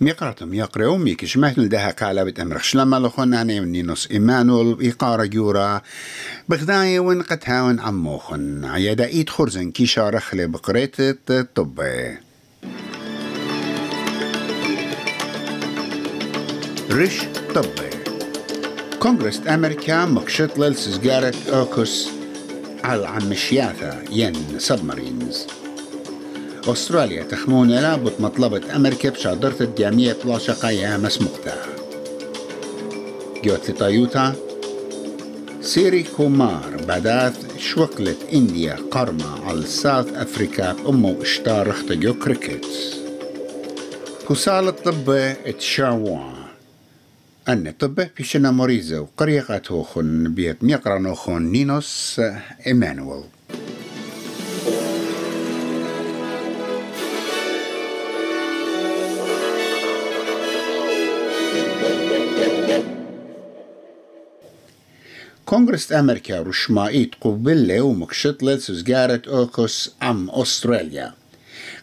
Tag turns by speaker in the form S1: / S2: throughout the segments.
S1: ميقرتم يقرأو ميك شمهت لدها كالا شلما لخون أنا نينوس. إيمانول إيقارة جورا. بغداية وين قتهاون عموخن. عيدا إيد خرزن كي شارخ لبقريت الطب. رش طب. كونغرس أمريكا مقشط للسجارة أوكس. على عمشياثا ين سبمارينز. أستراليا تخمون لابد مطلبة أمريكا بشادرة الجامية بلاشقة يا مسموقتا جوت طيوتا سيري كومار بداث شوكلت إنديا قرمة على ساوث أفريكا بأمو اشتار جو كريكت بوسال الطب اتشاوان أن طب بيشنا موريزو قريقة هوخن بيت ميقرانوخن نينوس إيمانويل. كونغرس أمريكا رشمائيت قبلة ومكشطلة سزجارة أوكس أم أستراليا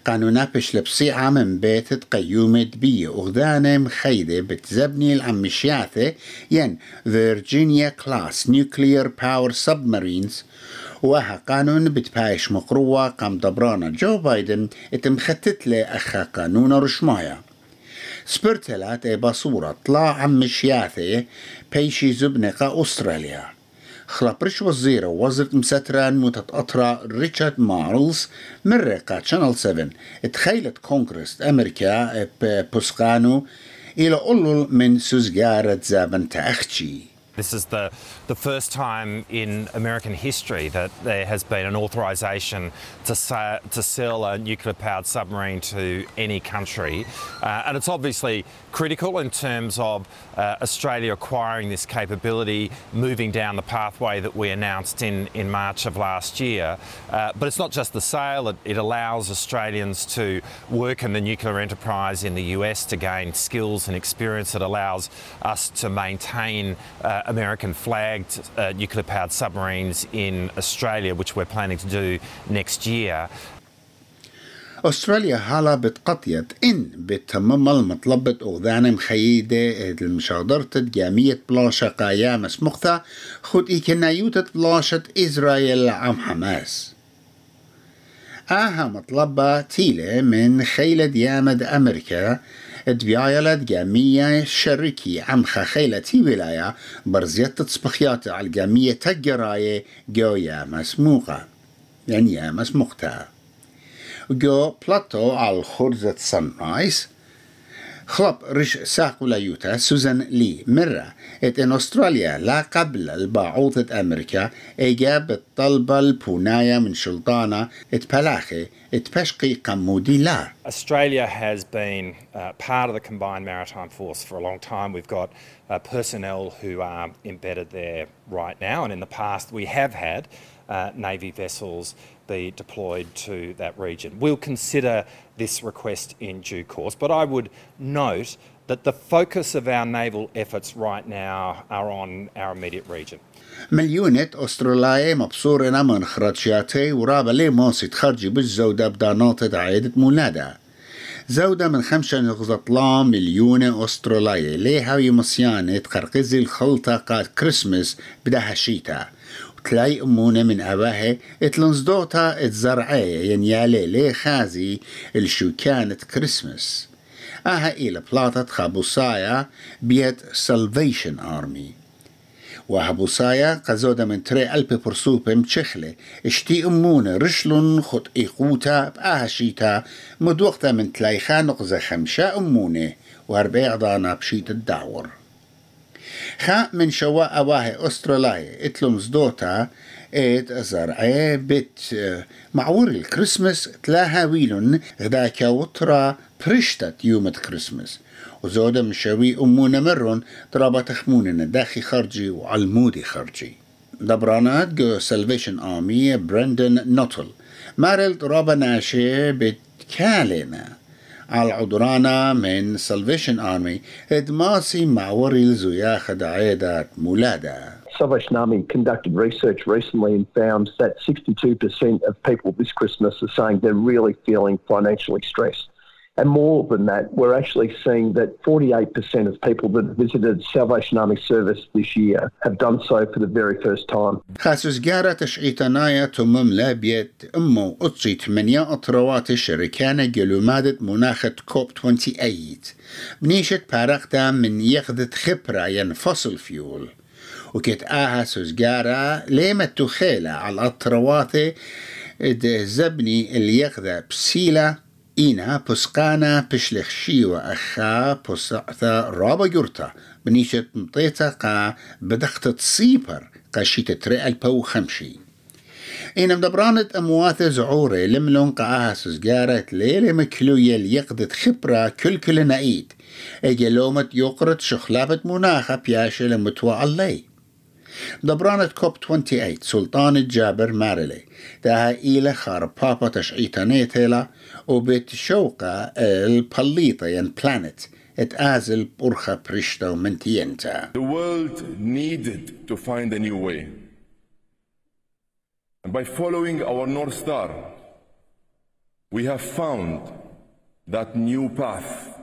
S1: قانونا بش لبصيعة من بيت قيومة بي أغدانة مخيدة بتزبني العمشياثة ين فيرجينيا كلاس نيوكلير باور سبمارينز وها قانون بتبايش مقروة قام دبرانا جو بايدن اتمختت له أخا قانون رشمايا سبرتلات اي بصورة طلع عمشياثة بيشي زبنقة أستراليا خلابرش وزيرة وزرت مستران متتأطرة ريتشارد مارلز من رقة شانل 7 تخيلت كونغرس أمريكا بوسقانو إلى أولو من سوزجارة زابن تأخشي
S2: This is the, the first time in American history that there has been an authorization to, sa- to sell a nuclear powered submarine to any country. Uh, and it's obviously critical in terms of uh, Australia acquiring this capability, moving down the pathway that we announced in, in March of last year. Uh, but it's not just the sale, it, it allows Australians to work in the nuclear enterprise in the US to gain skills and experience. It allows us to maintain uh, American flagged uh, nuclear powered submarines in Australia, which we're planning to do next year.
S1: أستراليا هلا بتقطيت إن بتمم المطلبة أغذان مخيدة المشاضرة جامية بلاشة قايامس مختا خد إيكنايوتة بلاشة إسرائيل عم حماس آها مطلبة تيلة من خيلة ديامد أمريكا دبيايلت جامية شركي عم خيلة تي ولاية. برزيت تصبخيات على الجامية تجراية جو يا مسموقة يعني يا مسموقتها جو بلاتو على خرزة سان رايس خلب رش ساق ولايوتا سوزان لي مرة ات ان استراليا لا قبل البعوضة امريكا اجاب الطلبة البوناية من شلطانة ات بلاخي ات بشقي قمودي لا
S2: Australia has been uh, part of the combined maritime force for a long time. We've got uh, personnel who are embedded there right now, and in the past we have had uh, Navy vessels be deployed to that region. We'll consider this request in due course, but I would note that the focus of our naval efforts right now are on our immediate region.
S1: مليونة أستراليا مبصورنا من خرجياتي ورابا لي موسي تخرجي بالزودة بدانات عيدة مولادة زودة من خمسة نقطة مليون أستراليا ليها يمسيانة تقرقزي الخلطة قاد كريسمس بدها شيتا تلاقي أمونة من أباها اتلنزدوتا اتزرعية ينيالي لي خازي الشو كانت كريسمس أها إلى بلاطة خابوسايا بيت سلفيشن آرمي وهبوسايا قزودة من تري ألبي برسوبة متشخلة اشتي أمونة رشلون خط إيقوتا بآها شيتا مدوقتا من تلايخا نقزة خمشة أمونة. واربع ضانا بشيت الدعور خا من شواء أواهي أستراليا اتلون زدوتا ات زرعي بت معور الكريسماس تلاها ويلون غداك وطرا برشتت يوم الكريسماس وزودة مشاوي أمونا مرون ترابا تخموننا داخي خرجي وعلمودي خرجي دبرانات جو سلفيشن آمي برندن نوتل مارل ترابا ناشي بتكالنا على عدرانا من سلفيشن آرمي إدماسي معوري الزياخة دعيدات مولادة
S3: Salvation Army conducted research recently and found that 62% of people this Christmas are saying they're really feeling financially stressed. And more than that, we're actually seeing that 48% of people that visited Salvation Army service this year have done so for the very first time.
S1: خاسوس جارة تشعيتنايا تمم لابيت أمو أطشي تمنيا أطروات الشركانة جلو مادة مناخة كوب 28 بنيشت بارقتا من يخذت خبرة ين فوسل فيول وكت آها سوزجارة ليمة تخيلة على الأطروات زبني اللي يخذ بسيلة إينا بسقانا بشلخ شيوة أخا بسعتا رابا يورتا. بنيشت مطيتا قا بدخت تصيبر قشيت تري البو خمشي إينا مدبرانت أموات زعوري لملون قاها سزقارت ليلة مكلوية ليقضت خبرة كل كل نعيد أجي لومت يقرت شخلابت مناخة بياشة لمتوى اللي. دبرانة كوب 28 سلطان جابر مارلي. تاها إلى خار بابا تشعيتانيتيلا وبتشوقة البليطة ين بلانت اتآزل برخة بريشتا ومنتينتا
S4: The world needed to find a new way. And by following our North Star, we have found that new path.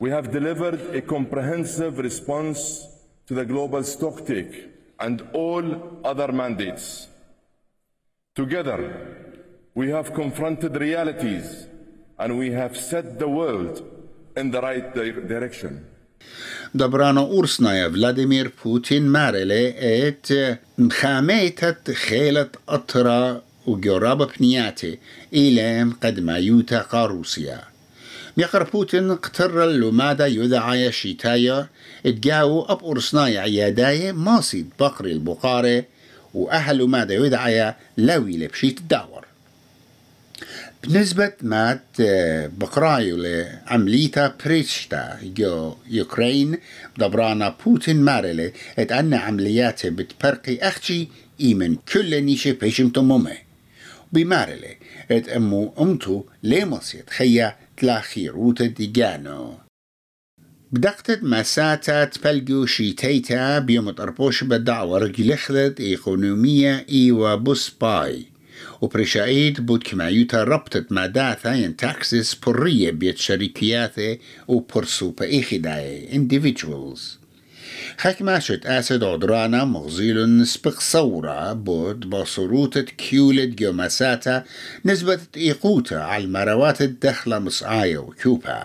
S4: We have delivered a comprehensive response to the global stocktake and all other mandates. Together, we have confronted realities and we have set the world in the right di- direction.
S1: دبرانا أورسنايا فلاديمير بوتين مارلي ات مخاميتت خيلة أطرا وجراب بنياتي إلى قد ما يوتا قاروسيا ميقر بوتين قتر اللومادا يدعى شيتايا اتجاو أب أورسنايا عياداية ماصيد بقري البقارة وأهل مادا يدعى لوي لبشيت الدعور بنسبة مات بقرايو لعمليتا بريشتا جو يوكرين دبرانا بوتين مارلي إت أن عملياته بتبرقي أختي إيمن كل نيشي بيشم تمومي بمارلي إت أمو أمتو ليمصيت خيا تلاخي روتا ديجانو. بدقتت مساتا تبلجو شيتيتا بيوم تربوش بدعوة رجلخلت إيقونومية إيوا بوس باي. وبرشايد بود كمايوتا ربطت ماداتا ين تاكسس برية بيت شركياته وبرسو بإيخداي individuals. حكماشت أسد عدرانا مغزيل نسبق صورة بود بصروتة كيولد جوماساتا نسبة إيقوتا على المروات الدخلة مصعاية وكوبا.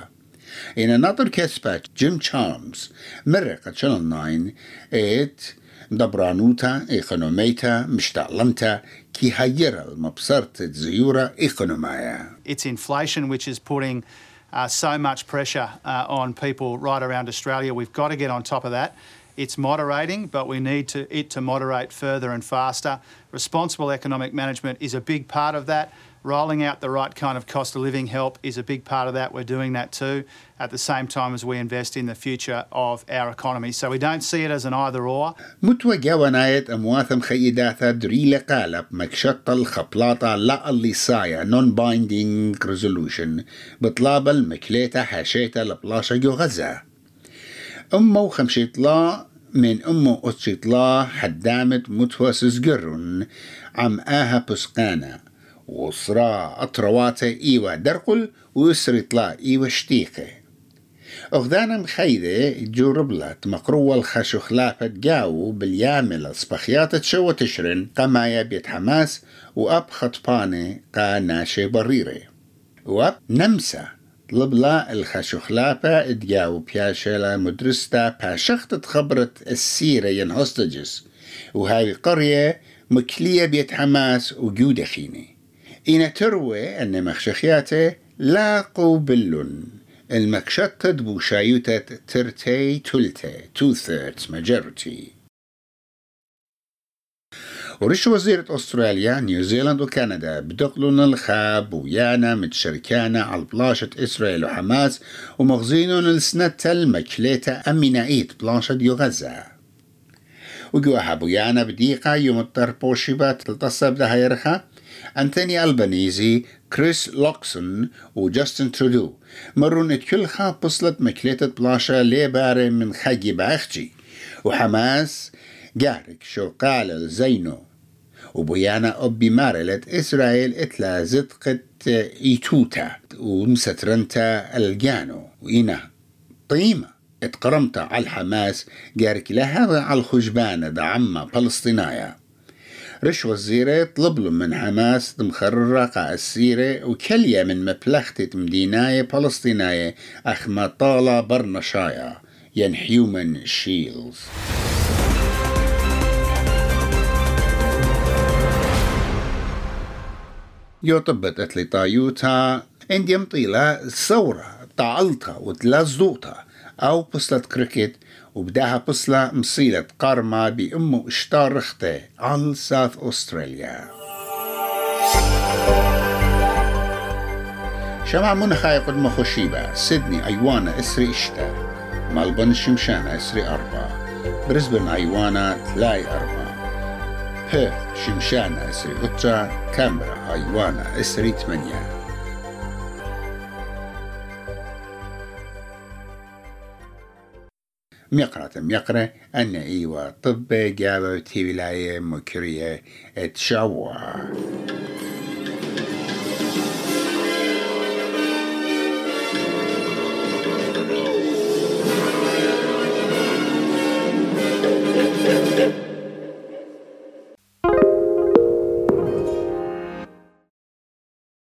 S1: In another كسبة جيم تشارمز مرقة شانل 9 ات دبرانوتا إيقونوميتا مشتعلمتا
S5: It's inflation which is putting uh, so much pressure uh, on people right around Australia. We've got to get on top of that. It's moderating, but we need to, it to moderate further and faster. Responsible economic management is a big part of that. Rolling out the right kind of cost of living help is a big part of that. We're doing that too at the same time as we invest in the future of our economy. So we don't see it as an either or.
S1: متوجه ونايت أمواثم خيداتا دريلة قالب مكشطة الخبلاطة لا اللي صايا non binding resolution بطلاب المكليتا حاشيتا لبلاشة جو غزة أمو خمشيطلا من أمو أتشيطلا حدامت متوسس قرن عم آها بسقانا وصرا أطرواتا إيوا درقل ويسرطلا إيوا شتيقة. أغدانا مخيدة جوربلت مقروة الخشخلافة جاو باليامل صبخيات تشوى تشرن قمايا بيت حماس وأب خطباني قا ناشي بريري وأب نمسا طلبلا الخشخلافة إدجاو بياشلا مدرستا باشخت خبرت السيرة ين هوستجز وهاي قرية مكلية بيت حماس وجودة خيني إن تروي أن مخشخياته لاقوا بلون المكشطة بوشايوتة ترتي تلتي two thirds majority. ورش وزيرة أستراليا نيوزيلاند وكندا بدقلون الخاب ويانا متشركانا على بلاشة إسرائيل وحماس ومغزينون السنة المكليتة أمينايت بلاشة غزة. وجوها بويانا بديقة يوم الطربوشيبات تلتصب ده يرخى أنتوني ألبانيزي كريس لوكسون وجاستن ترودو. مرون كلها بصلت مكليتة بلاشة ليبارة من خجي باختي وحماس جارك شو قال زينو وبيانا أبي مارلت إسرائيل إتلا زدقت إيتوتا ومسترنتا الجانو. وإنا طيمة. اتقرمت على الحماس جارك لها على الخجبانة دعمة فلسطينايا رش وزيرة طلب من حماس مخررة قا السيرة وكلية من مبلغتة مديناية فلسطيناية أخما طالة برنشايا ين هيومن شيلز يطبت اتلي طايوتا عندي مطيلة ثورة تعلطة وتلازوطة أو بصلة كريكت وبدأها بصلة مصيلة قرمة بأمه اشتار رخته على ساوث أستراليا. شمع منخا قد خشيبة سيدني أيوانا إسري إشتا. ملبن شمشانا إسري أربعة. بريسبن أيوانا تلاي أربعة. بيرث شمشانا إسري أترا كامبرا أيوانا إسري ثمانية ميقرة ميقرة أن إيوا طب تي ولاية مكرية اتشاوا